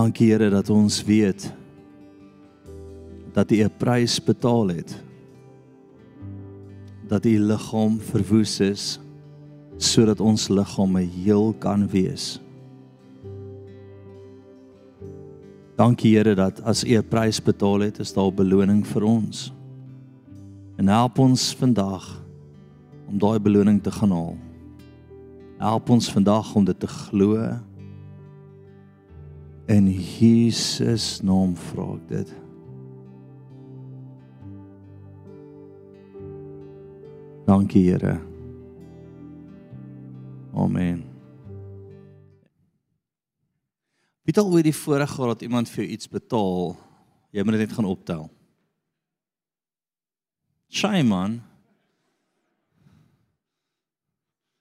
Dankie Here dat ons weet dat U 'n prys betaal het. Dat U liggaam verwoes is sodat ons liggame heel kan wees. Dankie Here dat as U 'n prys betaal het, is daar beloning vir ons. En help ons vandag om daai beloning te gaan haal. Help ons vandag om dit te glo In Jesus naam vra ek dit. Dankie Here. Amen. Wie het al ooit die voorreg gehad dat iemand vir jou iets betaal? Jy moet dit net gaan optel. Shame man.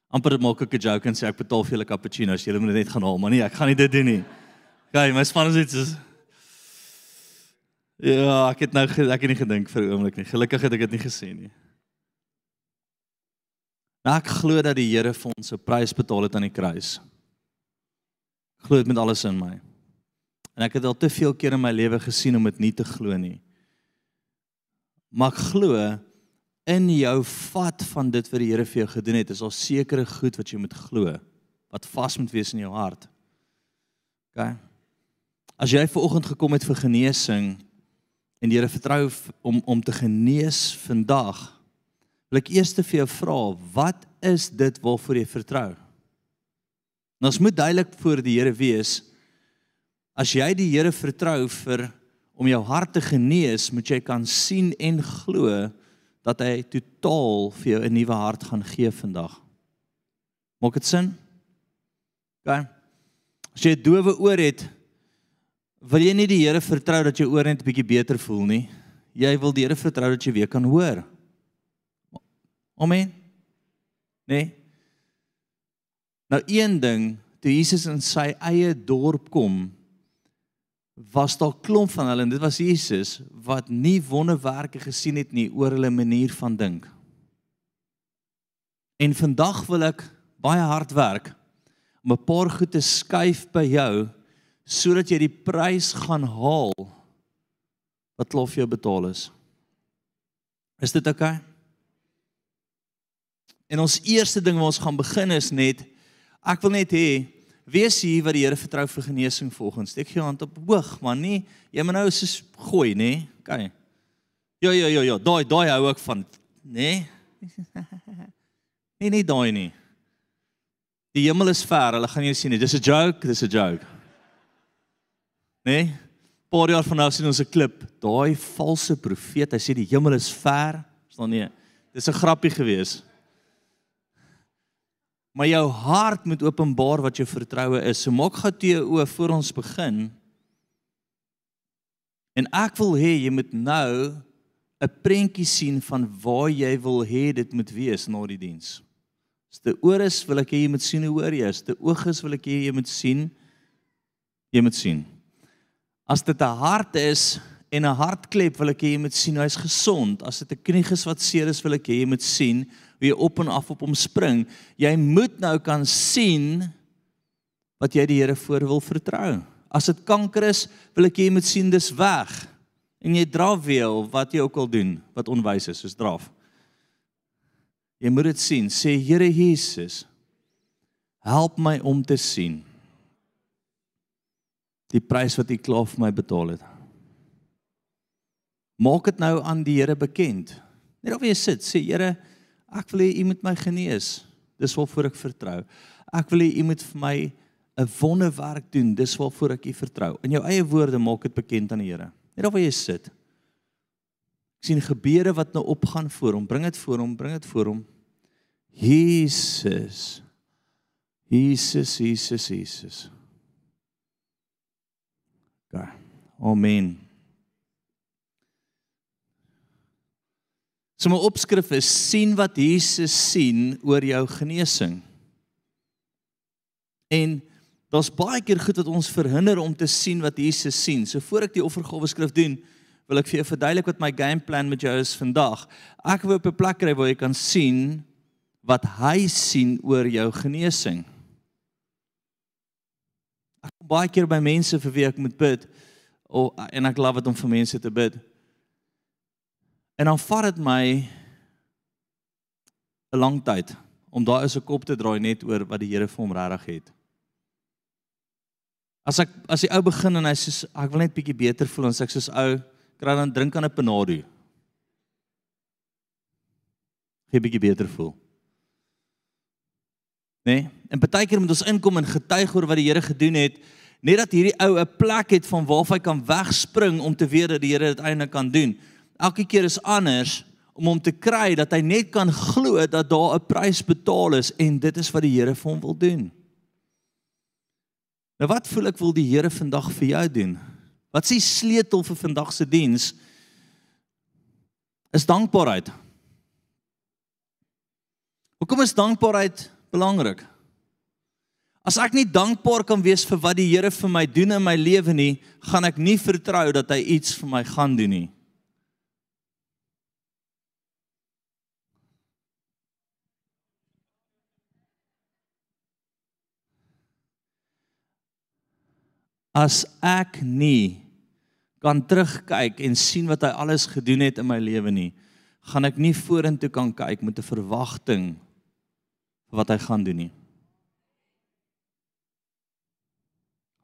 amper maak ek 'n joke en sê ek betaal vir julle cappuccinos, julle moet dit net gaan haal, maar nee, ek gaan nie dit doen nie. Gaan, my span is iets is Ja, ek het nou ek het nie gedink vir 'n oomblik nie. Gelukkig het ek dit nie gesien nie. Nou ek glo dat die Here vir ons 'n prys betaal het aan die kruis. Ek glo dit met alles in my. En ek het al te veel keer in my lewe gesien om dit nie te glo nie. Maar ek glo in jou vat van dit wat die Here vir jou gedoen het, is al sekere goed wat jy moet glo wat vas moet wees in jou hart. OK. As jy ver oggend gekom het vir genesing en die Here vertrou om om te genees vandag, wil ek eers te vir jou vra, wat is dit waarvoor jy vertrou? Nou, ons moet duidelik voor die Here wees. As jy die Here vertrou vir om jou hart te genees, moet jy kan sien en glo dat hy totaal vir jou 'n nuwe hart gaan gee vandag. Maak dit sin? OK. As jy 'n doewe oor het, Wil jy nie die Here vertrou dat jy oor net 'n bietjie beter voel nie? Jy wil die Here vertrou dat jy weer kan hoor. Amen. Nee. Nou een ding, toe Jesus in sy eie dorp kom, was daar klomp van hulle en dit was Jesus wat nie wonderwerke gesien het nie oor hulle manier van dink. En vandag wil ek baie hard werk om 'n paar goed te skuif by jou sodat jy die prys gaan haal wat lof jou betaal is. Is dit oukei? Okay? En ons eerste ding wat ons gaan begin is net ek wil net hê wees hier wat die Here vertrou vir genesing volgens. Steek jou hand op hoog, maar nie jy moet nou so gooi, nê? Okay. Ja ja ja ja, daai daai hou ek van, nê? Nee nee daai nie. Die hemel is ver, hulle gaan jou sien nie. Dis 'n joke, dis 'n joke nê? Nee? Paar jaar van nou sien ons 'n klip, daai valse profeet, hy sê die hemel is ver, staan nie. Dis 'n grappie gewees. Maar jou hart moet openbaar wat jou vertroue is. So maak gou toe o voor ons begin. En ek wil hê jy moet nou 'n prentjie sien van waar jy wil hê dit moet wees na die diens. As dit oor is, wil ek hê jy moet sien hoe hoor jy. As dit oog is, wil ek hê jy moet sien jy moet sien. As dit 'n hart is en 'n hartklep wil ek hê jy moet sien hy's gesond. As dit 'n knie is wat seer is, wil ek hê jy moet sien hoe jy op en af op hom spring. Jy moet nou kan sien wat jy die Here voor wil vertrou. As dit kanker is, wil ek hê jy moet sien dis weg. En jy dra weer wat jy ook al doen wat onwys is, soos draf. Jy moet dit sien. Sê Here Jesus, help my om te sien die prys wat U klaar vir my betaal het. Maak dit nou aan die Here bekend. Net of jy sit, sê Here, ek wil hê U moet my genees. Dis waarvoor ek vertrou. Ek wil hê U moet vir my 'n wonderwerk doen. Dis waarvoor ek U vertrou. In jou eie woorde maak dit bekend aan die Here. Net of jy sit. Ek sien gebede wat nou opgaan voor hom. Bring dit voor hom, bring dit voor hom. Jesus. Jesus, Jesus, Jesus. OK. Amen. So my opskrif is sien wat Jesus sien oor jou genesing. En daar's baie keer goed wat ons verhinder om te sien wat Jesus sien. So voor ek die offergawe skrif doen, wil ek vir jou verduidelik wat my game plan met jou is vandag. Ek wil op 'n plek kry waar jy kan sien wat hy sien oor jou genesing. Ek kom baie keer by mense vir wie ek moet bid of en ek love dit om vir mense te bid. En dan vat dit my 'n lang tyd om daai is 'n kop te draai net oor wat die Here vir hom regtig het. As ek as die ou begin en hy sê ek wil net bietjie beter voel en sê ek soos ou kry dan drink aan 'n panado. Gee bietjie beter voel. Nê? Nee? En baie keer moet ons inkom en getuig oor wat die Here gedoen het, net dat hierdie ou 'n plek het van waar hy kan wegspring om te weet dat die Here dit eintlik kan doen. Elke keer is anders om hom te kry dat hy net kan glo dat daar 'n prys betaal is en dit is wat die Here vir hom wil doen. Nou wat voel ek wil die Here vandag vir jou doen? Wat is die sleutel vir vandag se diens? Is dankbaarheid. Hoekom is dankbaarheid belangrik? As ek nie dankbaar kan wees vir wat die Here vir my doen in my lewe nie, gaan ek nie vertrou dat hy iets vir my gaan doen nie. As ek nie kan terugkyk en sien wat hy alles gedoen het in my lewe nie, gaan ek nie vorentoe kan kyk met 'n verwagting vir wat hy gaan doen nie.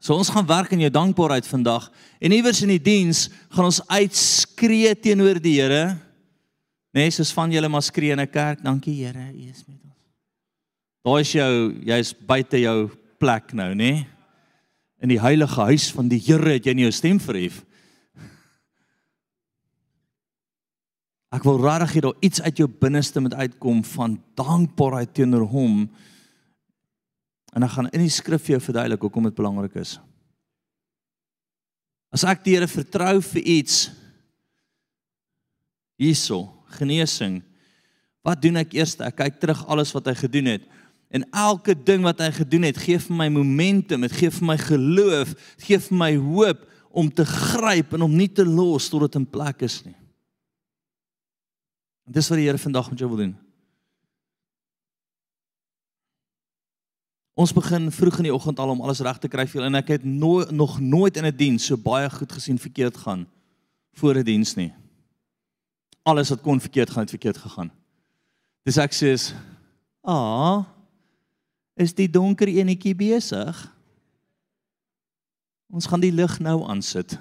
So ons gaan werk in jou dankbaarheid vandag en iewers in die diens gaan ons uitskree teenoor die Here. Nee, soos van julle maar skree in 'n kerk, dankie Here, U is met ons. Daar is jou, jy's buite jou plek nou, nê? Nee? In die heilige huis van die Here het jy nie jou stem verhef. Ek wil regtig hê daar iets uit jou binneste moet uitkom van dankbaarheid teenoor hom En ek gaan in die skrif vir jou verduidelik hoekom dit belangrik is. As ek die Here vertrou vir iets hierso, genesing, wat doen ek eers? Ek kyk terug alles wat hy gedoen het. En elke ding wat hy gedoen het, gee vir my momentum, dit gee vir my geloof, dit gee vir my hoop om te gryp en om nie te los tot dit in plek is nie. Dis wat die Here vandag met jou wil doen. Ons begin vroeg in die oggend al om alles reg te kry vir julle en ek het no nog nooit in 'n diens so baie goed gesien verkeerd gaan voor 'n diens nie. Alles wat kon verkeerd gaan het verkeerd gegaan. Dis ek sê, "Aa, is die donker enetjie besig? Ons gaan die lig nou aansit."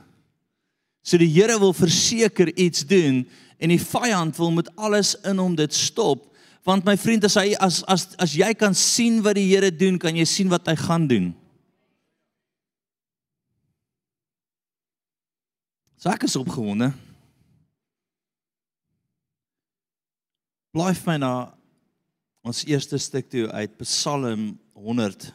So die Here wil verseker iets doen en die vyand wil met alles in hom dit stop Want my vriend, as hy as as as jy kan sien wat die Here doen, kan jy sien wat hy gaan doen. So ek is opgewonde. Blyf my na ons eerste stuk toe uit Psalm 100.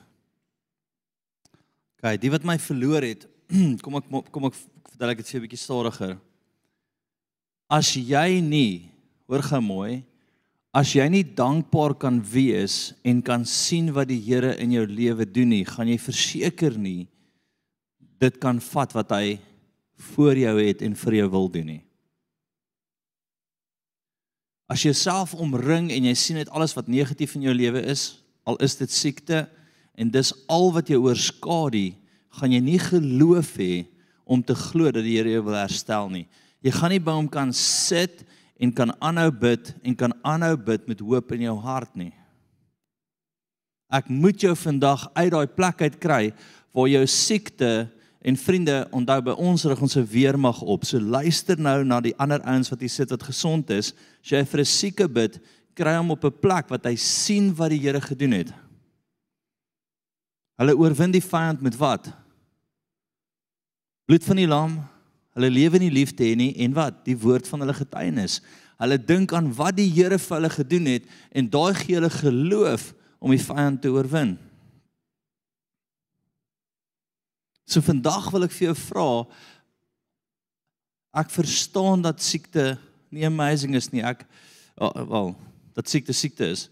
Kyk, die wat my verloor het, kom ek kom ek vertel ek dit vir 'n bietjie stadiger. As jy nie, hoor gou mooi, As jy nie dankbaar kan wees en kan sien wat die Here in jou lewe doen nie, gaan jy verseker nie dit kan vat wat hy voor jou het en vir jou wil doen nie. As jy self omring en jy sien net alles wat negatief in jou lewe is, al is dit siekte en dis al wat jou oorskadu, gaan jy nie geloof hê om te glo dat die Here jou wil herstel nie. Jy gaan nie by hom kan sit en kan aanhou bid en kan aanhou bid met hoop in jou hart nie. Ek moet jou vandag uit daai plek uit kry waar jou siekte en vriende onthou by ons rig ons se weermag op. So luister nou na die ander ouens wat hier sit wat gesond is. As jy vir 'n sieke bid, kry hom op 'n plek wat hy sien wat die Here gedoen het. Hulle oorwin die vyand met wat? Bloed van die lam, Hulle lewe nie liefde hê nie en wat? Die woord van hulle getuienis. Hulle dink aan wat die Here vir hulle gedoen het en daai gee hulle geloof om die vyand te oorwin. So vandag wil ek vir jou vra ek verstaan dat siekte nie amazing is nie. Ek wel, dat siekte siekte is.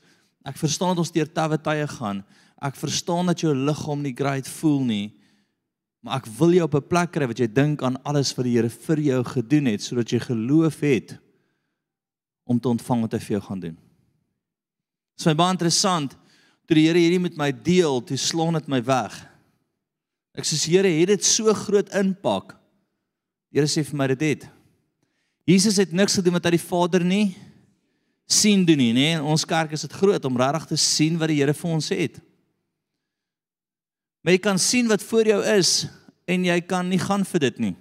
Ek verstaan dat ons deur tawe tye gaan. Ek verstaan dat jou liggaam nie great voel nie. Maar ek wil jou op 'n plek kry wat jy dink aan alles wat die Here vir jou gedoen het sodat jy geloof het om te ontvang wat hy vir jou gaan doen. Dit is my baie interessant toe die Here hierdie met my deel, toe slon dit my weg. Ek sê Here, het dit so groot impak. Die Here sê vir my dit het. Jesus het niks gedoen wat hy die Vader nie sien doen nie, nê? Ons kerk is dit groot om regtig te sien wat die Here vir ons het. Maar jy kan sien wat voor jou is en jy kan nie gaan vir dit nie.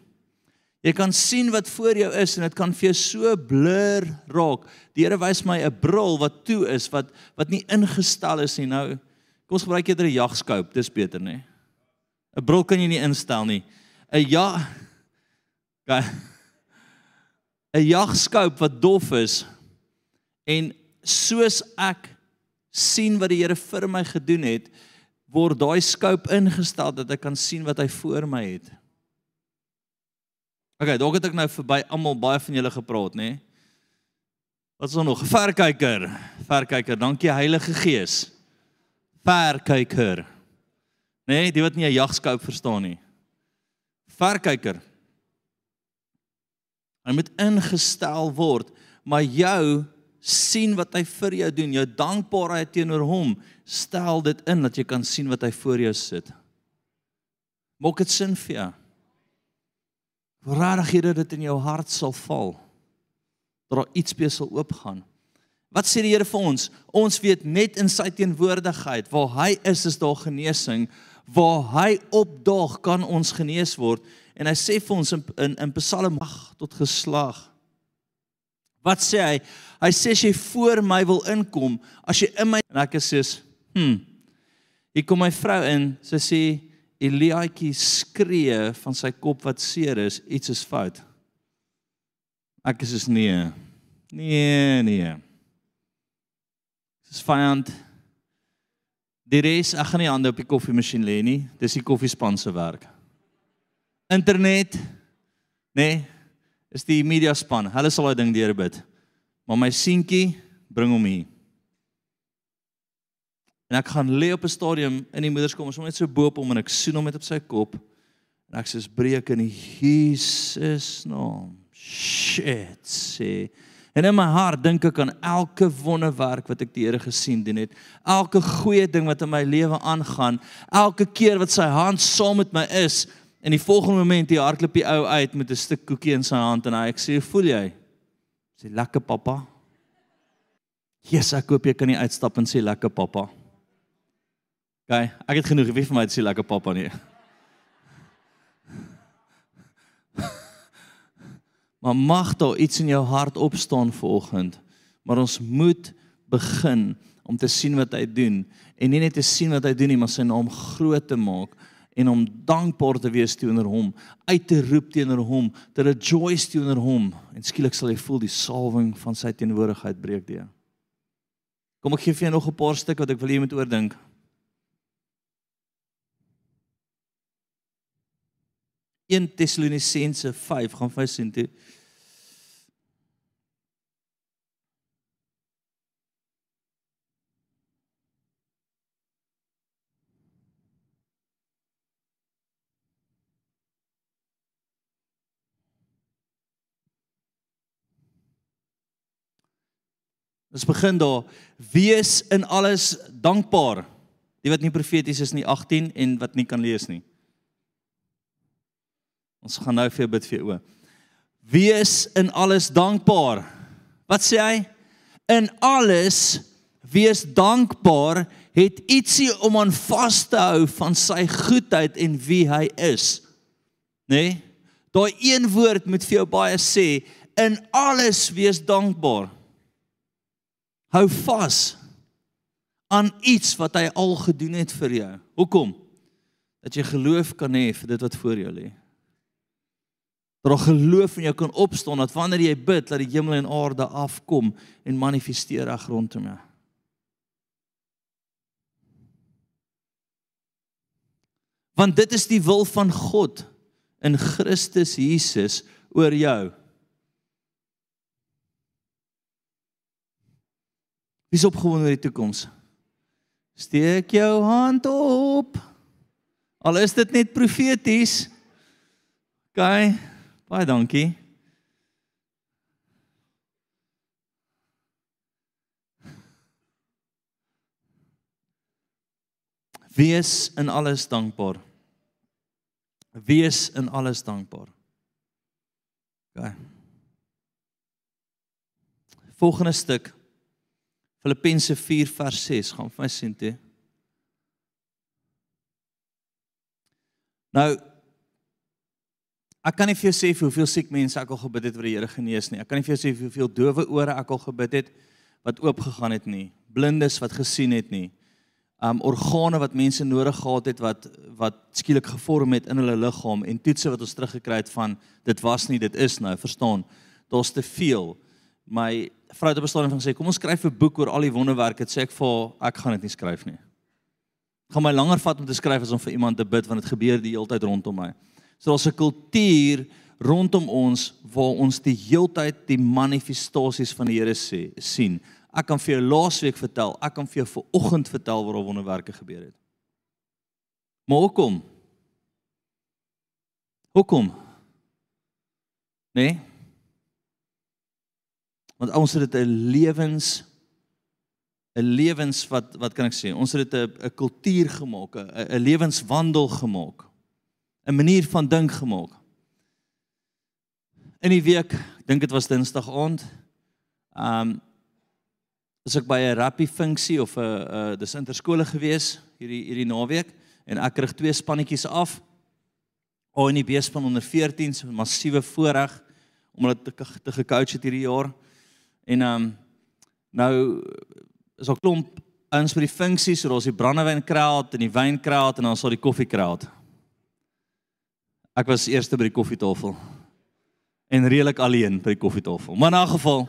Jy kan sien wat voor jou is en dit kan vir jou so blur raak. Die Here wys my 'n bril wat toe is wat wat nie ingestel is nie. Nou kom ons gebruik eerder 'n jagskoop, dis beter nê. 'n Bril kan jy nie instel nie. 'n Ja 'n jagskoop wat dof is en soos ek sien wat die Here vir my gedoen het, word daai skoop ingestel dat ek kan sien wat hy voor my het. OK, dalk het ek nou verby almal baie van julle gepraat, nê? Wat is nog? Verkyker. Verkyker. Dankie Heilige Gees. Verkyker. Nê, nee, die wat nie 'n jagskoop verstaan nie. Verkyker. Hy moet ingestel word, maar jou sien wat hy vir jou doen, jou dankbaarheid teenoor hom, stel dit in dat jy kan sien wat hy voor jou sit. Maak dit sin vir jou. Hier dat dit in jou hart sal val. Dat daar iets be sal oopgaan. Wat sê die Here vir ons? Ons weet net in sy teenwoordigheid waar hy is is daar genesing. Waar hy opdaag kan ons genees word en hy sê vir ons in in, in Psalm 8 tot geslag. Wat sê hy? Hy sê as jy voor my wil inkom, as jy in my en ek sê, "Hm. Hier kom my vrou in." Sy sê Eliaatjie skree van sy kop wat seer is, iets is fout. Ek sê nee. Nee, nee. Dis vyand. Die res, ek gaan nie hande op die koffiemasjien lê nie. Dis die koffiespan se werk. Internet, nê? Nee, is die media span. Hulle sal daai ding deurbid. Maar my seentjie bring hom hier. En ek gaan lê op 'n stadium in die moederskom, ons moet net so bo op hom en ek soen hom met op sy kop. En ek sê breek in Jesus naam. Shit. Sê. En in my hart dink ek aan elke wonderwerk wat ek die Here gesien doen het. Elke goeie ding wat in my lewe aangaan. Elke keer wat sy hand saam met my is. En die volgende oomblik hier hardloop die ou uit met 'n stuk koekie in sy hand en hy ek sê, "Voel jy?" Sê, "Lekker pappa." Jesus, ek koop jy kan nie uitstap en sê lekker pappa. Gaan, ek het genoeg, wie vir my het sê lekker pappa nie. Maar mag daar iets in jou hart opstaan vanoggend. Maar ons moet begin om te sien wat hy doen en nie net te sien wat hy doen nie, maar sy naam groot te maak en om dankbaar te wees teenoor hom, uit te roep teenoor hom, te rejoice teenoor hom en skielik sal jy voel die salwing van sy teenwoordigheid breek deur. Kom ek gee vir jou nog 'n paar stuk wat ek wil hê jy moet oordink. 1 Tessalonisense 5 gaan vir sien toe. Ons begin daar. Wees in alles dankbaar. Die wat nie profeties is nie 18 en wat nie kan lees nie. Ons gaan nou vir bid vir o. Wees in alles dankbaar. Wat sê hy? In alles wees dankbaar het ietsie om aan vas te hou van sy goedheid en wie hy is. Né? Nee? Daai een woord moet vir jou baie sê, in alles wees dankbaar. Hou vas aan iets wat hy al gedoen het vir jou. Hoekom? Dat jy geloof kan hê vir dit wat voor jou lê dat daar geloof in jou kan opstaan dat wanneer jy bid dat die hemel en aarde afkom en manifesteer reg rondom jou. Want dit is die wil van God in Christus Jesus oor jou. Wie's opgewonde oor die toekoms? Steek jou hand op. Al is dit net profeties. Gaan Baie dankie. Wees in alles dankbaar. Wees in alles dankbaar. OK. Volgende stuk Filippense 4 vers 6 gaan vir my sien toe. Nou ek kan nie vir jou sê hoeveel siek mense ek al gebid het vir die Here genees nie. Ek kan nie vir jou sê hoeveel dowe ore ek al gebid het wat oop gegaan het nie. Blindes wat gesien het nie. Um organe wat mense nodig gehad het wat wat skielik gevorm het in hulle liggaam en toetse wat ons teruggekry het van dit was nie, dit is nou, verstaan? Daar's te veel. My vrou het op 'n stadium van gesê, "Kom ons skryf 'n boek oor al die wonderwerke." Dit sê ek vir ek gaan dit nie skryf nie. Dit gaan my langer vat om te skryf as om vir iemand te bid want dit gebeur die hele tyd rondom my. So daar's 'n kultuur rondom ons waar ons die heeltyd die manifestasies van die Here sê sien. Ek kan vir jou laasweek vertel, ek kan vir jou vanoggend vertel waar al wonderwerke gebeur het. Maar hoekom? Hoekom? Nee. Want ons het dit 'n lewens 'n lewens wat wat kan ek sê? Ons het dit 'n 'n kultuur gemaak, 'n 'n lewenswandel gemaak. 'n manier van dink gemaak. In die week, ek dink dit was Dinsdag aand, ehm um, was ek by 'n rappie funksie of 'n uh, dis interskole gewees hierdie hierdie naweek en ek kry twee spannetjies af. Al in die beespan onder 14 se massiewe voorreg om hulle te te gecoach het hierdie jaar. En ehm um, nou is al klomp ouens vir die funksies, so daar's die brandewynkraal en die wynkraal en dan sal die koffiekraal. Ek was eerste by die koffietafel. En redelik alleen by die koffietafel. Maar in 'n geval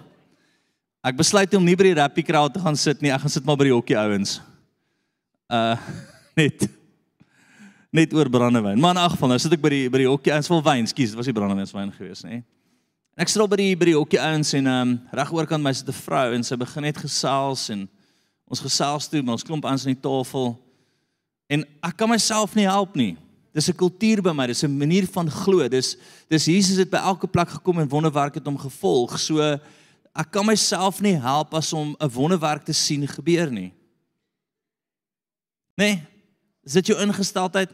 ek besluit om nie by die rappie kraal te gaan sit nie. Ek gaan sit maar by die hokkie ouens. Uh net net oor brandewyn. Maar in 'n geval nou sit ek by die by die hokkie ouens vol wyn. Dit was nie brandewynswyn gewees nie. En ek sit al by die by die hokkie ouens en ehm um, reg oorkant my sit 'n vrou en sy begin net gesels en ons gesels toe, maar ons klomp aan die tafel. En ek kan myself nie help nie. Dis 'n kultuur by my, dis 'n manier van glo. Dis dis Jesus het by elke plek gekom en wonderwerk het hom gevolg. So ek kan myself nie help as om 'n wonderwerk te sien gebeur nie. Nee. Is dit jou ingesteldheid?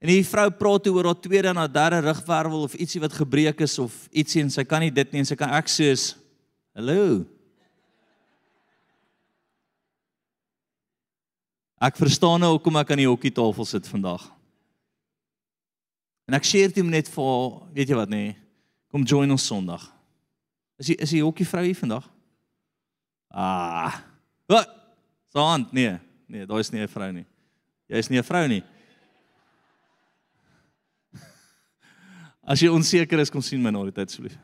En die vrou praat oor haar tweede en haar derde rugwervel of ietsie wat gebreek is of ietsie en sy kan nie dit nie en sy kan ek sê is hallo. Ek verstaan nou hoekom ek aan die hokkietafel sit vandag. En ek share dit net vir weet jy wat nê? Kom join ons Sondag. Is jy is die hokkie vrou hier vandag? Ah. Wat? Sond, nee. Nee, daar is nie 'n vrou nie. Jy is nie 'n vrou nie. As jy onseker is, kom sien my na die tyd asseblief.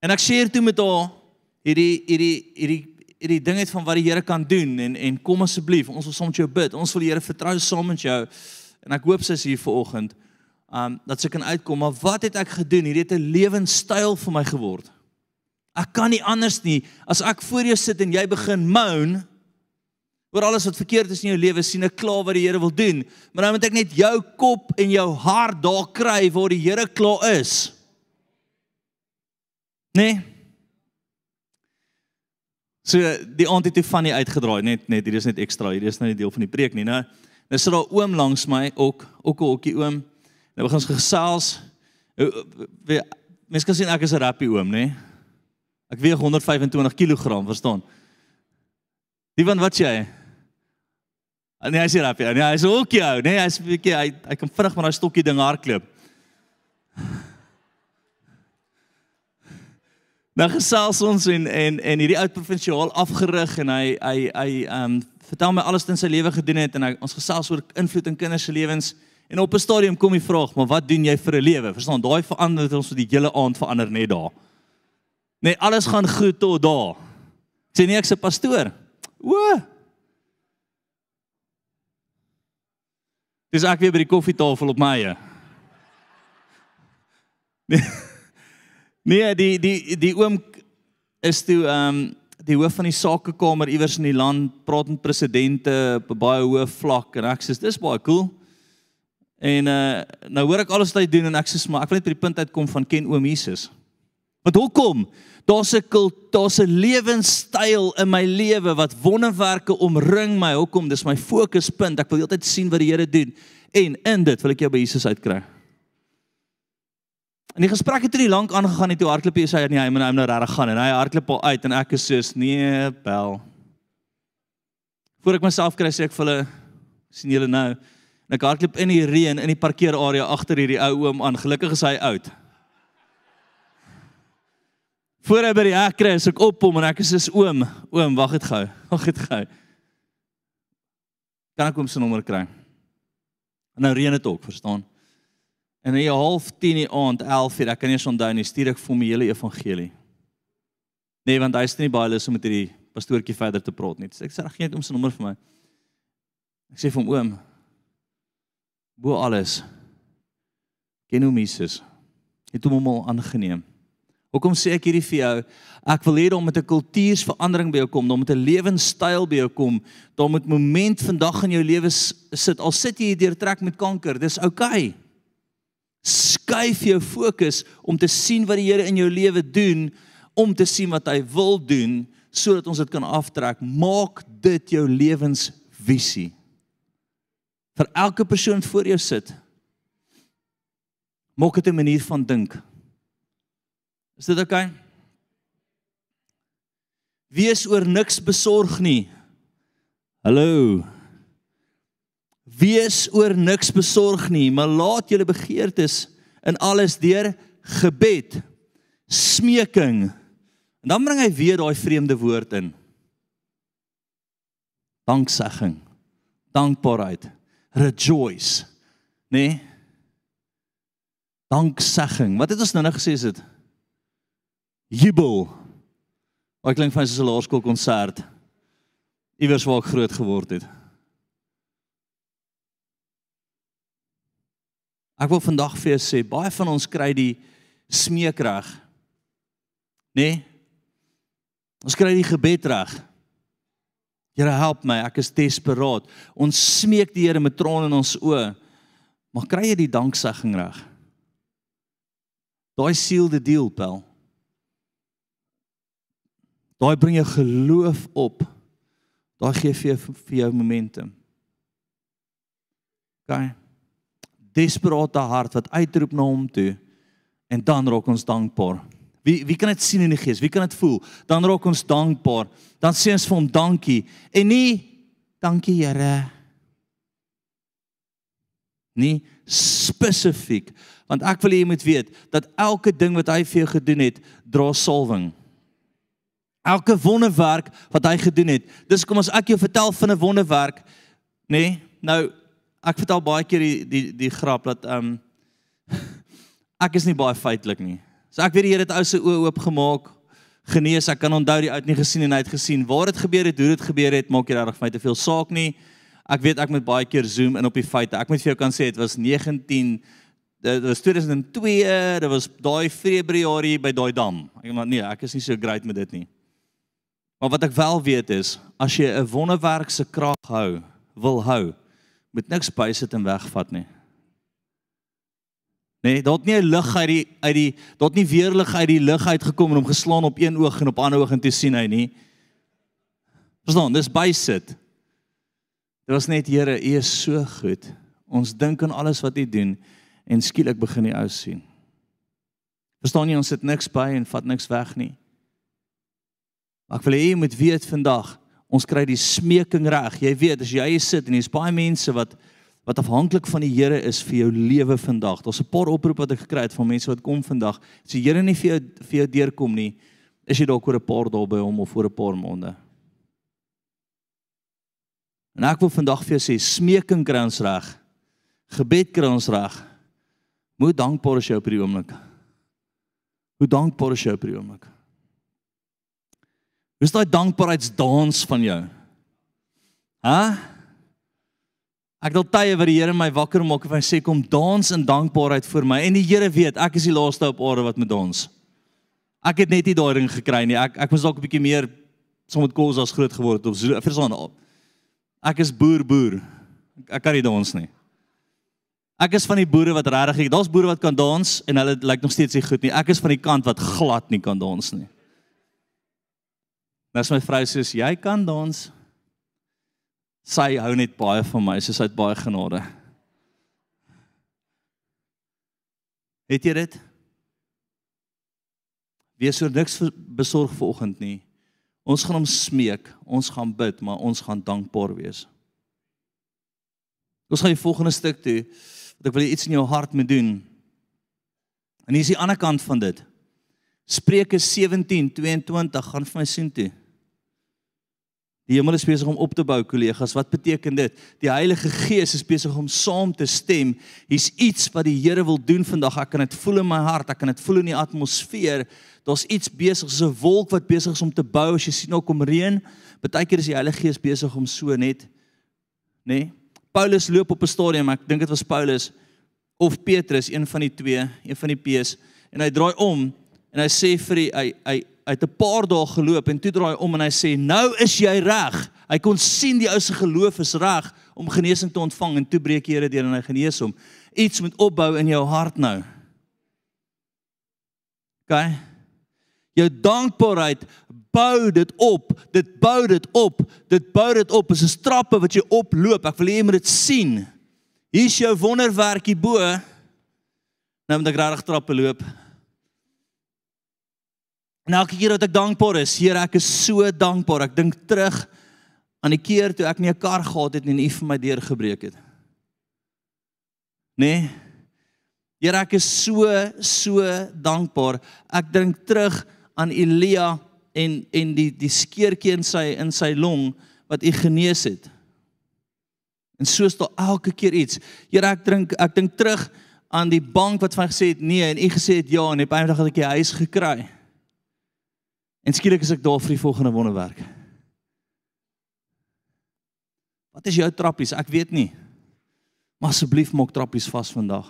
En ek share toe met haar hierdie hierdie hierdie hierdie ding uit van wat die Here kan doen en en kom asseblief, ons wil saam met jou bid. Ons wil die Here vertrou saam met jou. En ek hoop sy is hier vanoggend. Um dat sy kan uitkom, maar wat het ek gedoen? Hierdie het 'n lewenstyl vir my geword. Ek kan nie anders nie as ek voor jou sit en jy begin moan oor alles wat verkeerd is in jou lewe sien ek klaar wat die Here wil doen. Maar nou moet ek net jou kop en jou hart daar kry waar die Here klaar is. Nee. So die aand het toe van die uitgedraai net net hier is net ekstra hier is nou nie deel van die preek nie nou. Nou sit daar oom langs my ook ook 'n hokkie oom. Nou begin ons gesels. Mense kan sien ek is 'n rappie oom nê. Ek weeg 125 kg verstaan. Die van wat jy? Nee, hy sê rapie. Nee, hy's ook jou. Nee, hy's 'n bietjie hy hy kan vinnig met daai stokkie ding hardloop. Nou gesels ons en en en hierdie oud provinsiaal afgerig en hy hy hy ehm um, vertel my alles wat in sy lewe gedoen het en hy, ons gesels oor invloed in kinders se lewens en op 'n stadium kom die vraag, maar wat doen jy vir 'n lewe? Verstaan, daai verander het ons vir die hele aand verander net daar. Nee, alles gaan goed tot daar. Sê nie ek's 'n pastoor. O, Dis ek weer by die koffietafel op my eie. Nee, nee, die die die oom is toe ehm um, die hoof van die sakekamer iewers in die land, praat met presidente op 'n baie hoë vlak en ek sê dis baie cool. En uh nou hoor ek alles wat hy doen en ek sê maar ek wil net by die punt uitkom van ken oom Jesus. Want hoekom? Daar's 'n daar's 'n lewenstyl in my lewe wat wonderwerke omring my. Hoekom? Dis my fokuspunt. Ek wil heeltyd sien wat die Here doen. En in dit wil ek jou by Jesus uitkry. En die gesprek het nie lank aangegaan nie toe hardloop hy sê nee, hy moet nou regtig gaan en hy hardloop al uit en ek is soos nee, bel. Voor ek myself kry sê ek vir hulle sien julle nou. En ek hardloop in die reën in die parkeerarea agter hierdie ou oom aan. Gelukkig is hy oud. Voor hy by die hek kry, is ek op hom en ek sê oom, oom, wag dit gou. Wag dit gou. Kan ek hom se nommer kry? En nou reën dit ook, verstaan? En in 'n half 10 die aand, 11 uur, ek kan nie onthou nie, stuur ek vir my hele evangelie. Nee, want hy is nie baie lus om met hierdie pastoortjie verder te praat nie. So ek sê reg gee net hom se nommer vir my. Ek sê vir hom oom, bo alles ken hom Jesus. Het hom al aangeneem. Hoekom sê ek hierdie vir jou? Ek wil hê dat om met 'n kultuursverandering by jou kom, om met 'n lewenstyl by jou kom, dat met moment vandag in jou lewe sit. Al sit jy hier trek met kanker, dis oukei. Okay skuif jou fokus om te sien wat die Here in jou lewe doen, om te sien wat hy wil doen sodat ons dit kan aftrek. Maak dit jou lewensvisie. Vir elke persoon voor jou sit. Maak dit 'n manier van dink. Is dit oukei? Okay? Wees oor niks besorg nie. Hallo. Wees oor niks besorg nie, maar laat julle begeertes in alles deur gebed, smeking. En dan bring hy weer daai vreemde woord in. Danksegging, dankbaarheid, rejoice, nê? Nee? Danksegging. Wat het ons nou net gesê is dit? Jubel. Wat klink vir 'n laerskoolkonsert iewers waar ek groot geword het. Ek wil vandag vir jou sê, baie van ons kry die smeek reg. Nê? Nee? Ons kry die gebed reg. Here help my, ek is desperaat. Ons smeek die Here met trane in ons oë. Maar kry jy die danksegging reg? Daai siel die deel, pel. Daai bring jou geloof op. Daai gee vir jou vir jou momentum. Okay desperate hart wat uitroep na hom toe en dan raak ons dankbaar. Wie wie kan dit sien in die gees? Wie kan dit voel? Dan raak ons dankbaar. Dan sê ons vir hom dankie en nie dankie Here. Nie spesifiek want ek wil hê jy moet weet dat elke ding wat hy vir jou gedoen het, dra salwing. Elke wonderwerk wat hy gedoen het. Dis kom as ek jou vertel van 'n wonderwerk, nê? Nee, nou ek vertel baie keer die die die grap dat ehm um, ek is nie baie feitelik nie. So ek weet die Here het ou se oë oopgemaak, genees. Ek kan onthou die het nie gesien en hy het gesien waar dit gebeur het, hoe dit gebeur het, maak nie regtig vir my te veel saak nie. Ek weet ek moet baie keer zoom in op die feite. Ek moet vir jou kan sê dit was 19 dit was 2002, dit was daai Februarie by daai dam. Ek maar nee, ek is nie so great met dit nie. Maar wat ek wel weet is, as jy 'n wonderwerk se krag hou, wil hou, moet niks bysit en wegvat nie. Nee, het nie lig uit die uit die het nie weerlig uit die lig uitgekom en hom geslaan op een oog en op ander oog en toe sien hy nie. Verstaan, dis bysit. Dit was net Here, U is so goed. Ons dink aan alles wat U doen en skielik begin die ou sien. Verstaan jy, ons sit niks by en vat niks weg nie. Maar ek wil hê jy moet weet vandag, ons kry die smeking reg. Jy weet as jy hier sit en hier's baie mense wat wat afhanklik van die Here is vir jou lewe vandag. Daar's 'n paar oproepe wat ek gekry het van mense wat kom vandag. As die Here nie vir jou vir jou deurkom nie, is jy dalk oor 'n paar dae by hom of oor 'n paar maande. En ek wil vandag vir jou sê smeking kry ons reg. Gebed kry ons reg. Moet dankbaar jy op hierdie oomblik. Hoe dankbaar is jy op hierdie oomblik? Hoe is daai dankbaarheidsdans van jou? Hæ? Ek het tye wat die Here my wakker maak en hy sê kom dans in dankbaarheid vir my en die Here weet ek is die laaste op aarde wat moet dans. Ek het net nie daai ding gekry nie. Ek ek was dalk 'n bietjie meer soms met kos as groot geword so verstaan. Ek is boer boer. Ek kan nie dans nie. Ek is van die boere wat regtig, daar's boere wat kan dans en hulle lyk nog steeds nie goed nie. Ek is van die kant wat glad nie kan dans nie. Mes my vrou sê jy kan dans. Sy hou net baie van my, sy het baie genade. Het jy dit? Wees oor niks besorg vanoggend nie. Ons gaan hom smeek, ons gaan bid, maar ons gaan dankbaar wees. Ons gaan die volgende stuk toe wat ek wil iets in jou hart moet doen. En hier is die ander kant van dit. Spreuke 17:22 gaan vir my sien toe. Die hemel is besig om op te bou, kollegas. Wat beteken dit? Die Heilige Gees is besig om saam te stem. Hier's iets wat die Here wil doen vandag. Ek kan dit voel in my hart, ek kan dit voel in die atmosfeer. Daar's iets besig, so 'n wolk wat besig is om te bou. As jy sien nou kom reën, partykeer is die Heilige Gees besig om so net nê? Nee? Paulus loop op 'n stadium, ek dink dit was Paulus of Petrus, een van die twee, een van die P's, en hy draai om en hy sê vir die hy hy het 'n paar dae geloop en toe draai om en hy sê nou is jy reg. Hy kon sien die ou se geloof is reg om genesing te ontvang en toe breek die Here deur en hy genees hom. Iets moet opbou in jou hart nou. OK. Jou dankbaarheid bou dit op. Dit bou dit op. Dit bou dit op. Dit is 'n trappe wat jy oploop. Ek wil hê jy moet dit sien. Hier's jou wonderwerkie bo. Nou moet ek regtig trappe loop. En elke keer wat ek dankbaar is, Here, ek is so dankbaar. Ek dink terug aan die keer toe ek nie 'n kar gehad het nie en U vir my deurgebreek het. Nê? Nee? Here, ek is so so dankbaar. Ek dink terug aan Elia en en die die skeurtjie in sy in sy long wat U genees het. En so is daar elke keer iets. Here, ek drink ek dink terug aan die bank wat vir my gesê het nee en U gesê het ja en op 'n dag het ek die huis gekry. En skielik is ek daar vir die volgende wonderwerk. Wat is jou trappies? Ek weet nie. Maar asseblief maak trappies vas vandag.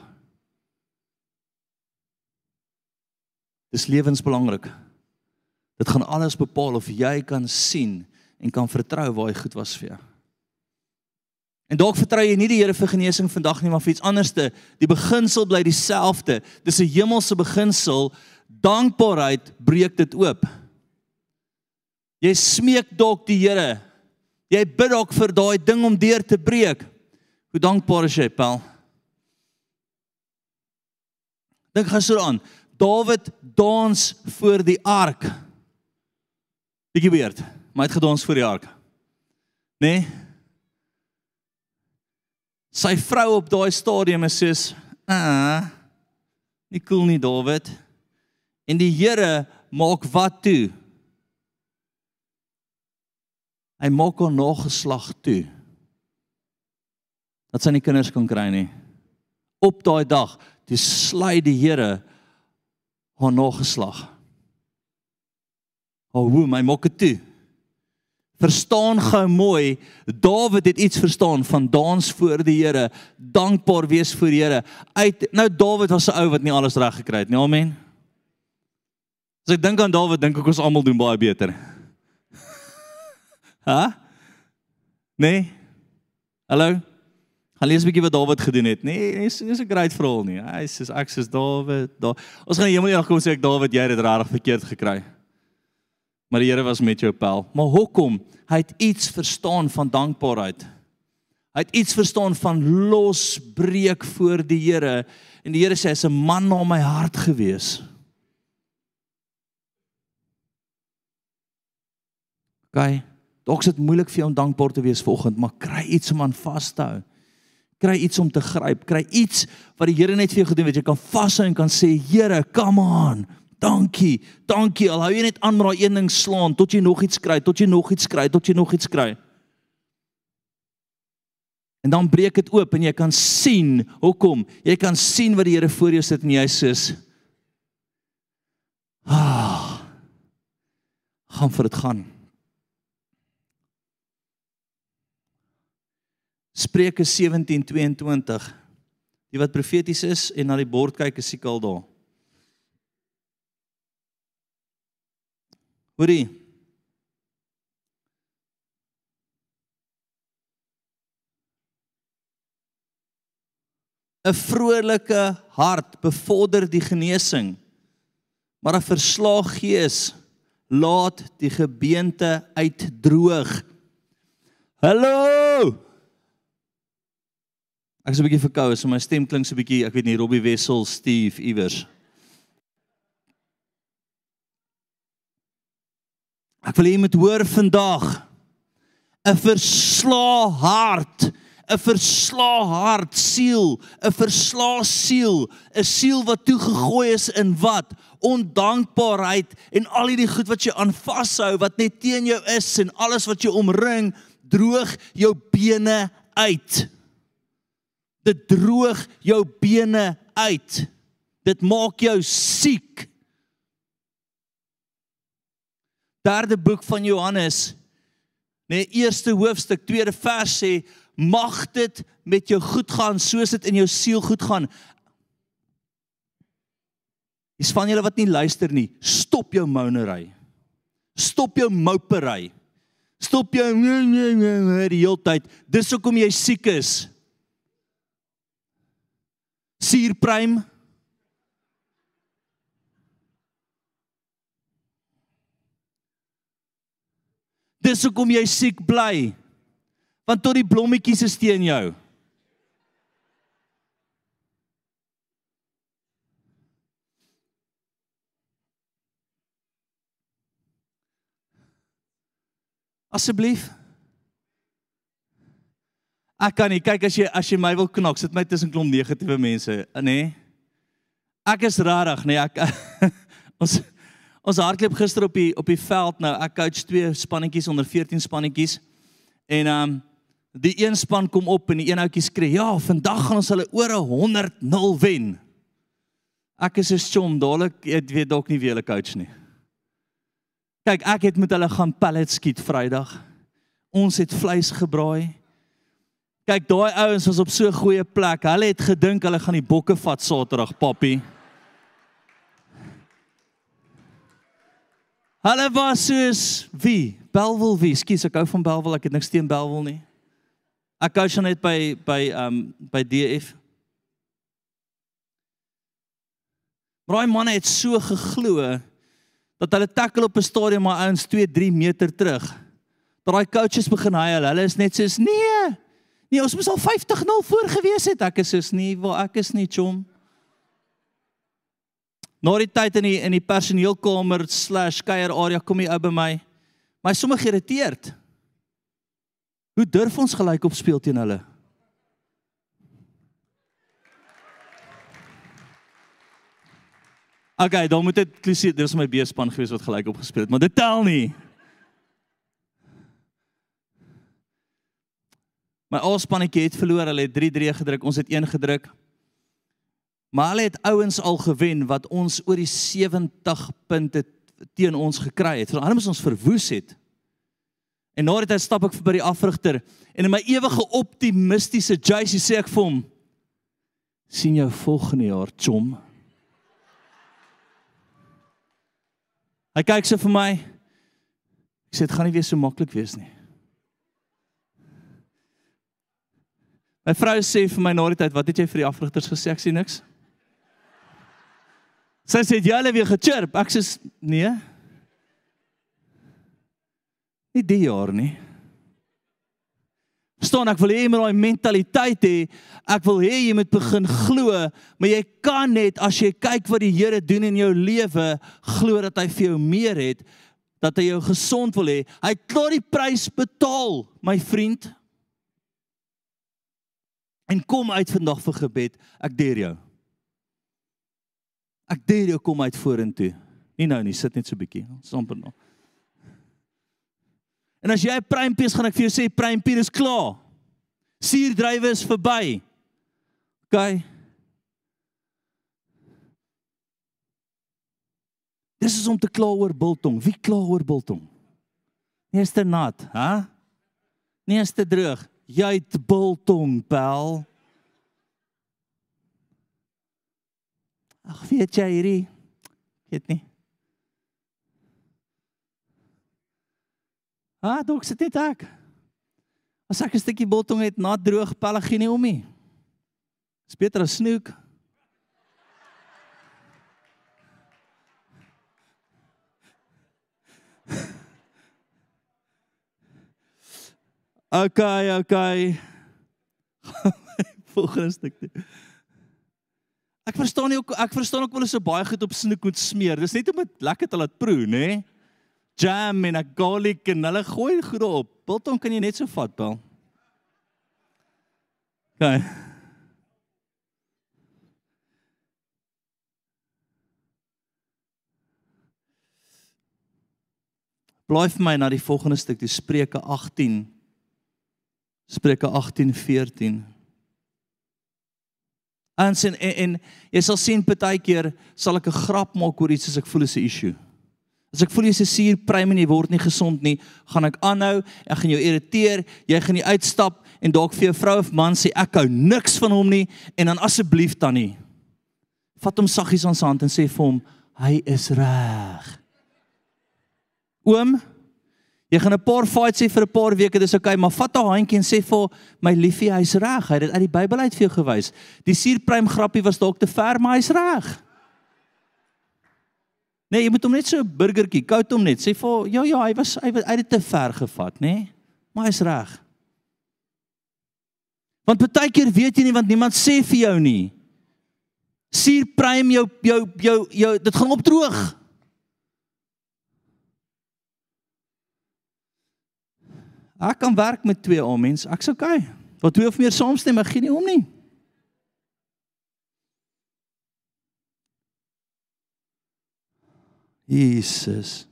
Dis lewensbelangrik. Dit gaan alles bepaal of jy kan sien en kan vertrou waar hy goed was vir jou. En dalk vertrou jy nie die Here vir genesing vandag nie, maar vir iets anderste. Die beginsel bly dieselfde. Dis 'n hemelse beginsel. Dankbaarheid breek dit oop. Jy smeek dalk die Here. Jy bid dalk vir daai ding om deur te breek. Hoe dankbaar is jy, Paul? Dink gaan so aan. Dawid dans voor die ark. Bietjie weird, maar hy het gedans voor die ark. Né? Nee? Sy vrou op daai stadium is soos, "Ah, nie cool nie, Dawid." En die Here maak wat toe? Hy maak hom nog geslag toe. Dat sy nie kinders kan kry nie. Op daai dag, toe sly die Here haar nog geslag. O, hoe my maak dit toe. Verstaan gou mooi, Dawid het iets verstaan van dans voor die Here, dankbaar wees voor die Here. Uit nou Dawid was 'n ou wat nie alles reg gekry het nie. Amen. As ek dink aan Dawid, dink ek ons almal doen baie beter. Ha? Nee. Hallo. Gaan lees 'n bietjie wat Dawid gedoen het. Nee, dis is 'n great verhaal nie. Hy sê ek sê Dawid, da. Ons gaan hemel eendag kom sê ek Dawid, jy het regtig verkeerd gekry. Maar die Here was met jou pel. Maar hoekom? Hy het iets verstaan van dankbaarheid. Hy het iets verstaan van losbreek voor die Here en die Here sê hy's 'n man na my hart gewees. Gaan. Dalk is dit moeilik vir jou om dankbaar te wees vanoggend, maar kry iets om aan vas te hou. Kry iets om te gryp, kry iets wat die Here net vir jou gedoen het. Jy kan vashou en kan sê, Here, come on. Dankie. Dankie. Al hou jy net aan met daai een ding slaan tot jy nog iets kry, tot jy nog iets kry, tot jy nog iets kry. En dan breek dit oop en jy kan sien hoekom. Jy kan sien wat die Here voor jou sit en jy sê: "Ah. Gaan vir dit gaan." Spreuke 17:22. Die wat profeties is en na die bord kyk, is seker al daar. Hoorie. ‘n Vrolike hart bevorder die genesing, maar 'n verslaag gees laat die gebeente uitdroog. Hallo! Ek is 'n bietjie verkoue, so my stem klink so 'n bietjie, ek weet nie Robbie Wessel, Steve iewers. Ek wil hê jy moet hoor vandag 'n verslae hart 'n verslae hart siel, 'n verslae siel, 'n siel wat toegegooi is in wat? Ondankbaarheid en al hierdie goed wat jy aan vashou wat net teen jou is en alles wat jou omring, droog jou bene uit. Dit droog jou bene uit. Dit maak jou siek. Derde boek van Johannes, nee, eerste hoofstuk, tweede vers sê mag dit met jou goed gaan soos dit in jou siel goed gaan. Is van julle wat nie luister nie, stop jou mounery. Stop jou moupery. Stop jou nee nee nee die hele tyd. Dis hoekom jy siek is. Suurprym. Dis hoekom jy siek bly want tot die blommetjies is teen jou. Asseblief. Ek kan nie kyk as jy as jy my wil knak, sit my tussen klomp negatiewe mense, nê? Nee. Ek is rarig, nê? Nee, ek ons ons hardloop gister op die op die veld nou. Ek coach twee spannetjies onder 14 spannetjies. En ehm um, Die een span kom op en die een ouetjie skree: "Ja, vandag gaan ons hulle oor 100-0 wen." Ek is 'n chom, dadelik ek weet dalk nie wie hulle coach nie. Kyk, ek het met hulle gaan pellet skiet Vrydag. Ons het vleis gebraai. Kyk, daai ouens was op so 'n goeie plek. Hulle het gedink hulle gaan die bokke vat Saterdag, papi. Hulle was soos wie? Belwel wie? Skus, ek hou van Belwel. Ek het niks teen Belwel nie. Ek coach net by by um by DF. Braai manne het so geglo dat hulle tackle op 'n stadion maar ouens 2, 3 meter terug. Daai coaches begin hy hulle, hulle is net soos nee. Nee, ons moes al 50-0 voor gewees het. Ek is soos nie, waar ek is nie, chom. Na die tyd in die in die personeelkamer/kuier area kom hy ou by my. My sommer geïrriteerd. Hoe durf ons gelyk op speel teen hulle? Okay, dan moet dit klousie, dis my beespan gewees wat gelyk op gespeel het, maar dit tel nie. My alspannetjie het verloor, hulle het 3-3 gedruk, ons het 1 gedruk. Maar hulle het ouens al gewen wat ons oor die 70 punte teen ons gekry het. Hulle moes ons verwoes het. En na dit stap ek by die afrigter en in my ewige optimistiese Jacy sê ek vir hom sien jou volgende jaar chom. Hy kyk so vir my. Ek sê dit gaan nie weer so maklik wees nie. My vrou sê vir my na die tyd, "Wat het jy vir die afrigters gesê?" Ek sê niks. Sy sê jy het weer gechirp. Ek sê nee. Nie die jaar nie. Verstaan, ek wil hê jy moet daai mentaliteit hê. Ek wil hê jy moet begin glo, maar jy kan net as jy kyk wat die Here doen in jou lewe, glo dat hy vir jou meer het, dat hy jou gesond wil hê. Hy het klaar die prys betaal, my vriend. En kom uit vandag vir gebed. Ek deer jou. Ek deer jou kom uit vorentoe. Nie nou nie, sit net so bietjie. Ons amper nog. En as jy 'n pruimpie is, gaan ek vir jou sê pruimpie is klaar. Suurdrywe is verby. OK. Dis is om te kla oor biltong. Wie kla oor biltong? Nie is te nat, hè? Nie is te droog. Jy het biltong, bel. Ag, weet jy hierdie? Weet nie. Ah, dalk sit dit ek. As ek 'n stukkie botong het nat droog, pelle geen nie om nie. Dis beter as snoek. Okay, okay. volgende stuk toe. Ek verstaan nie ook ek verstaan ook wel is so baie goed op snoek moet smeer. Dis net om dit lekker te laat proe, nê? Jam en 'n garlic en hulle gooi goed op. Biltong kan jy net so vat, bel. Gaan. Blaai vir my na die volgende stuk, die Spreuke 18. Spreuke 18:14. En sien en, en jy sal sien partykeer sal ek 'n grap maak oor iets as ek voel is 'n issue. As ek voel jy's 'n suurpruim en jy word nie gesond nie, gaan ek aanhou, ek gaan jou irriteer, jy gaan nie uitstap en dalk vir jou vrou of man sê ek hou niks van hom nie en dan asseblief dan nie. Vat hom saggies aan sy hand en sê vir hom, hy is reg. Oom, jy gaan 'n paar fights hê vir 'n paar weke, dis okay, maar vat daai handjie en sê vir my liefie, hy's reg. Hy het dit uit die Bybel uit vir jou gewys. Die suurpruim grappie was dalk te ver, maar hy's reg. Nee, jy moet hom net so 'n burgertjie, koud hom net. Sê vir ja ja, hy was hy het dit te ver gevat, nê? Nee? Maar hy's reg. Want baie keer weet jy nie want niemand sê vir jou nie. Suurpruim jou jou jou jou dit gaan opdroog. Ek kan werk met twee ou mense. Ek's okay. Wat twee of meer saamstem, ek gee nie om nie. Jesus.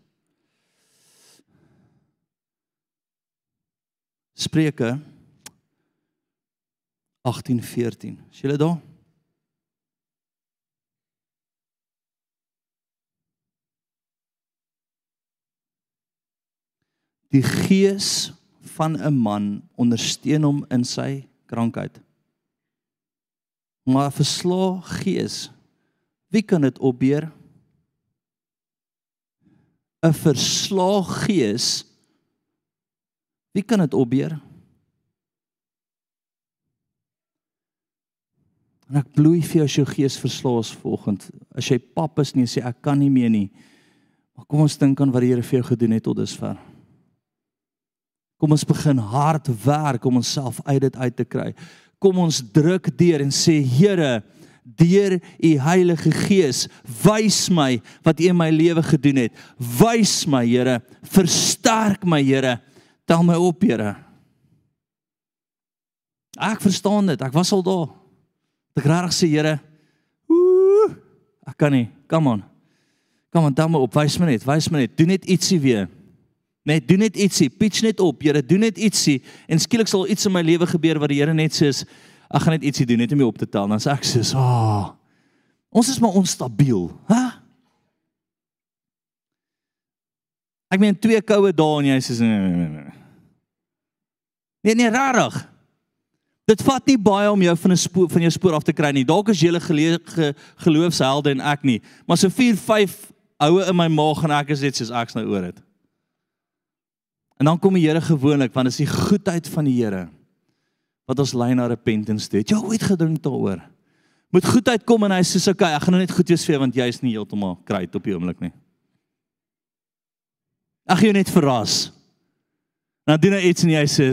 Spreuke 18:14. Is julle daar? Die gees van 'n man ondersteun hom in sy krankheid. Maar verslae gees, wie kan dit opbeer? 'n Verslae gees, wie kan dit opbeer? En ek bloei vir jou as jou gees verslaas volgend. As jy pap is nie sê ek kan nie meer nie. Maar kom ons dink aan wat die Here vir jou gedoen het tot dusver. Kom ons begin hard werk om onsself uit dit uit te kry. Kom ons druk deur en sê Here, deur u Heilige Gees, wys my wat u in my lewe gedoen het. Wys my, Here, versterk my, Here. Tel my op, Here. Ek verstaan dit. Ek was al daar. Ek regtig sê, Here, ooh, ek kan nie. Come on. Kom aan, tel my op. Wys my net. Wys my net. Doen net ietsie weer. Net doen net ietsie, pitch net op, Here, doen net ietsie en skielik sal iets in my lewe gebeur wat die Here net sê, ek gaan net ietsie doen net om jou op te tel. Dan sê ek sê, "Ah, oh, ons is maar onstabiel, hè?" Ek meen twee koue dae en jy sê, "Nee, nee, rarig." Dit vat nie baie om jou van 'n spoor van jou spoor af te kry nie. Dalk is jy 'n ge, geloofshelde en ek nie, maar so 4, 5 oue in my maag en ek is net soos ek's nou oor dit. En dan kom die Here gewoonlik want dit is die goedheid van die Here wat ons lei na repentance toe. Jy ooit gedink daaroor? Moet goedheid kom en hy sê so, okay, ek gaan nou net goed wees vir jou want jy is nie heeltemal kruit op die oomblik nie. Ag jy net verras. Nou doen hy iets en hy sê: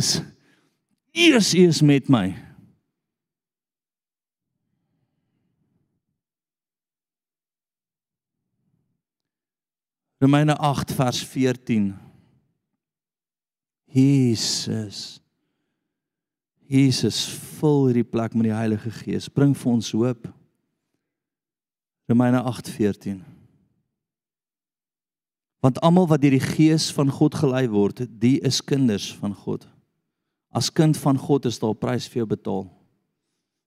"Eers is met my." Romeine 8 vers 14 Jesus. Jesus vul hierdie plek met die Heilige Gees. Bring vir ons hoop. Romeine 8:14. Want almal wat deur die Gees van God gelei word, die is kinders van God. As kind van God is daar 'n prys vir jou betaal.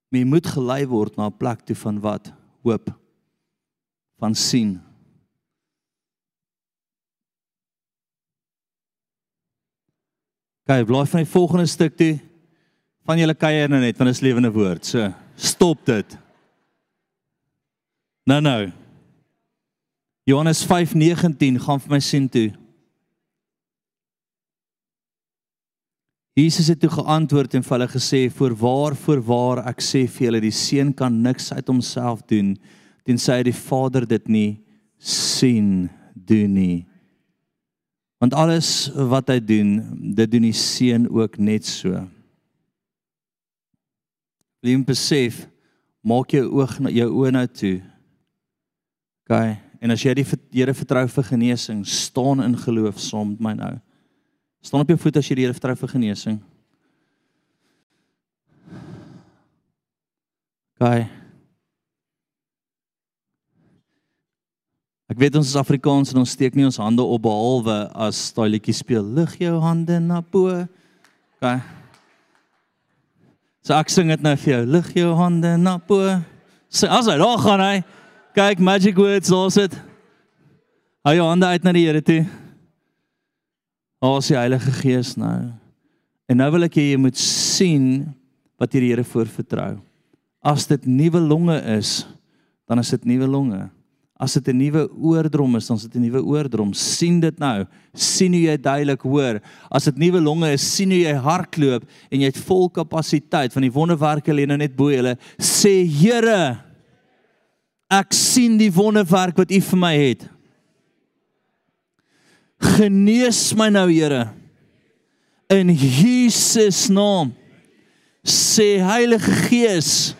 Maar jy moet gelei word na 'n plek toe van wat? Hoop. Van sien, Okay, blaai van die volgende stuk toe. Van julle kuier nou net van 'n lewende woord. So, stop dit. Nou nou. Johannes 5:19 gaan vir my sien toe. Jesus het toe geantwoord en vir hulle gesê: "Voorwaar, voorwaar, ek sê vir julle, die seun kan niks uit homself doen tensy hy die Vader dit nie sien doen nie." Want alles wat hy doen, dit doen die seun ook net so. Wie besef maak jou oog jou oë nou toe. OK. En as jy die Here vertrou vir genesing, staan in geloof saam met my nou. Staan op jou voete as jy die Here vertrou vir genesing. OK. Weet ons is Afrikaans en ons steek nie ons hande op behalwe as daai liedjie speel lig jou hande na bo. OK. So ek sing dit nou vir jou lig jou hande na bo. Sê as hy daar gaan hy. Kyk magic words los dit. Hou jou hande uit na die Here toe. Ons die Heilige Gees nou. En nou wil ek hê jy moet sien wat jy die Here voor vertrou. As dit nuwe longe is, dan is dit nuwe longe. As dit 'n nuwe oordrom is, dan is dit 'n nuwe oordrom. sien dit nou. sien hoe jy duidelik hoor. As dit nuwe longe is, sien hoe jy hardloop en jy het vol kapasiteit van die wonderwerke lê nou net bo julle. Sê Here, ek sien die wonderwerk wat U vir my het. Genees my nou, Here. In Jesus naam. Sê Heilige Gees,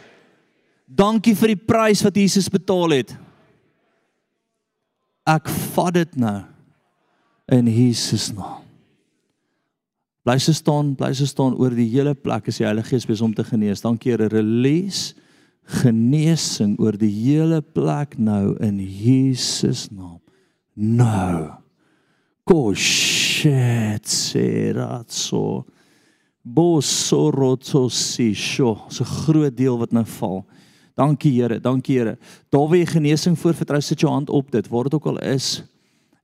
dankie vir die prys wat Jesus betaal het ek vat dit nou in Jesus naam. Bly se staan, bly se staan oor die hele plek as die Heilige Gees besig om te genees. Dankie Here, release genesing oor die hele plek nou in Jesus naam. Nou. Koshet seratso. Bosorotsosi sho. So groot deel wat nou val. Dankie Here, dankie Here. Daar waar jy genesing voor vertrou, sit jou hand op dit, waar dit ook al is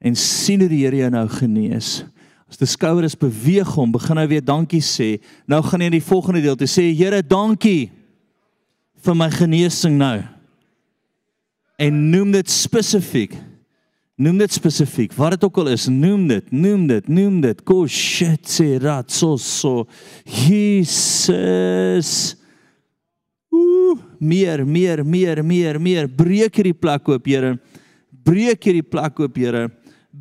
en sien hoe die Here jou nou genees. As die skouers beweeg hom, begin hy weer dankie sê. Nou gaan jy in die volgende deel te sê, Here, dankie vir my genesing nou. En noem dit spesifiek. Noem dit spesifiek. Wat dit ook al is, noem dit, noem dit, noem dit. Ko shit se rat so so. Jesus meer, meer, meer, meer, meer. Breek hierdie plek oop, Here. Breek hierdie plek oop, Here.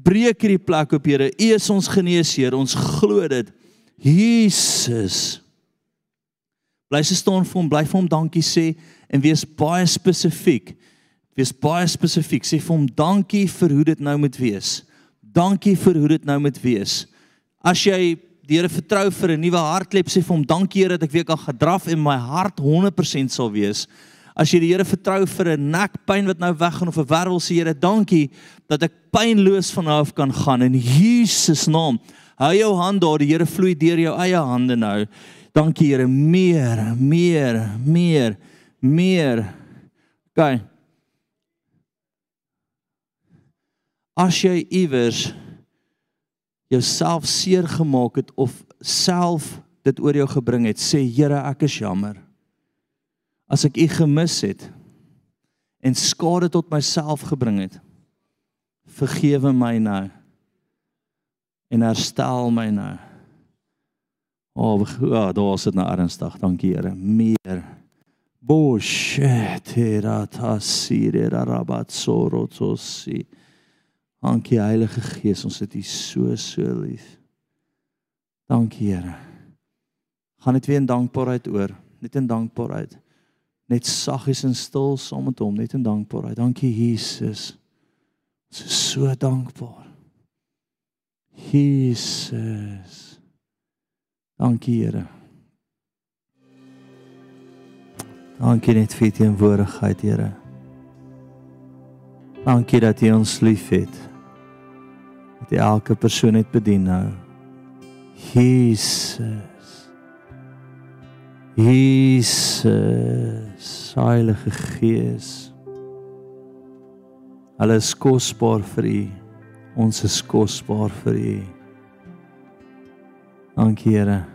Breek hierdie plek oop, Here. U is ons geneesheer. Ons glo dit. Jesus. Bly se staan vir hom, bly vir hom dankie sê en wees baie spesifiek. Wees baie spesifiek. Sê vir hom dankie vir hoe dit nou moet wees. Dankie vir hoe dit nou moet wees. As jy die Here vertrou vir 'n nuwe hartklep sê vir hom dankie Here dat ek weer kan gedraf en my hart 100% sal wees. As jy die Here vertrou vir 'n nekpyn wat nou weggaan of 'n wervel sê Here dankie dat ek pynloos van nou af kan gaan in Jesus naam. Hou jou hand daar, die Here vloei deur jou eie hande nou. Dankie Here, meer, meer, meer, meer. Gaan. As jy iewers jouself seer gemaak het of self dit oor jou gebring het, sê Here, ek is jammer. As ek U gemis het en skade tot myself gebring het, vergewe my nou en herstel my nou. O, oh, ja, daar is dit nou ernstig. Dankie Here. Meer. Bosheteratasiere rabatsorotsosi. Dankie Heilige Gees, ons het U so so lief. Dankie Here. Gaan net weer in dankbaarheid oor, net in dankbaarheid. Net saggies en stil saam met Hom, net in dankbaarheid. Dankie Jesus. Ons is so dankbaar. Jesus. Dankie Here. Dankie net vir U teenwoordigheid, Here. Dankie dat U ons liefhet dat jy elke persoon net bedien nou. Jesus. Jesus, Heilige Gees. Alles kosbaar vir U. Ons is kosbaar vir U. Dankie Here.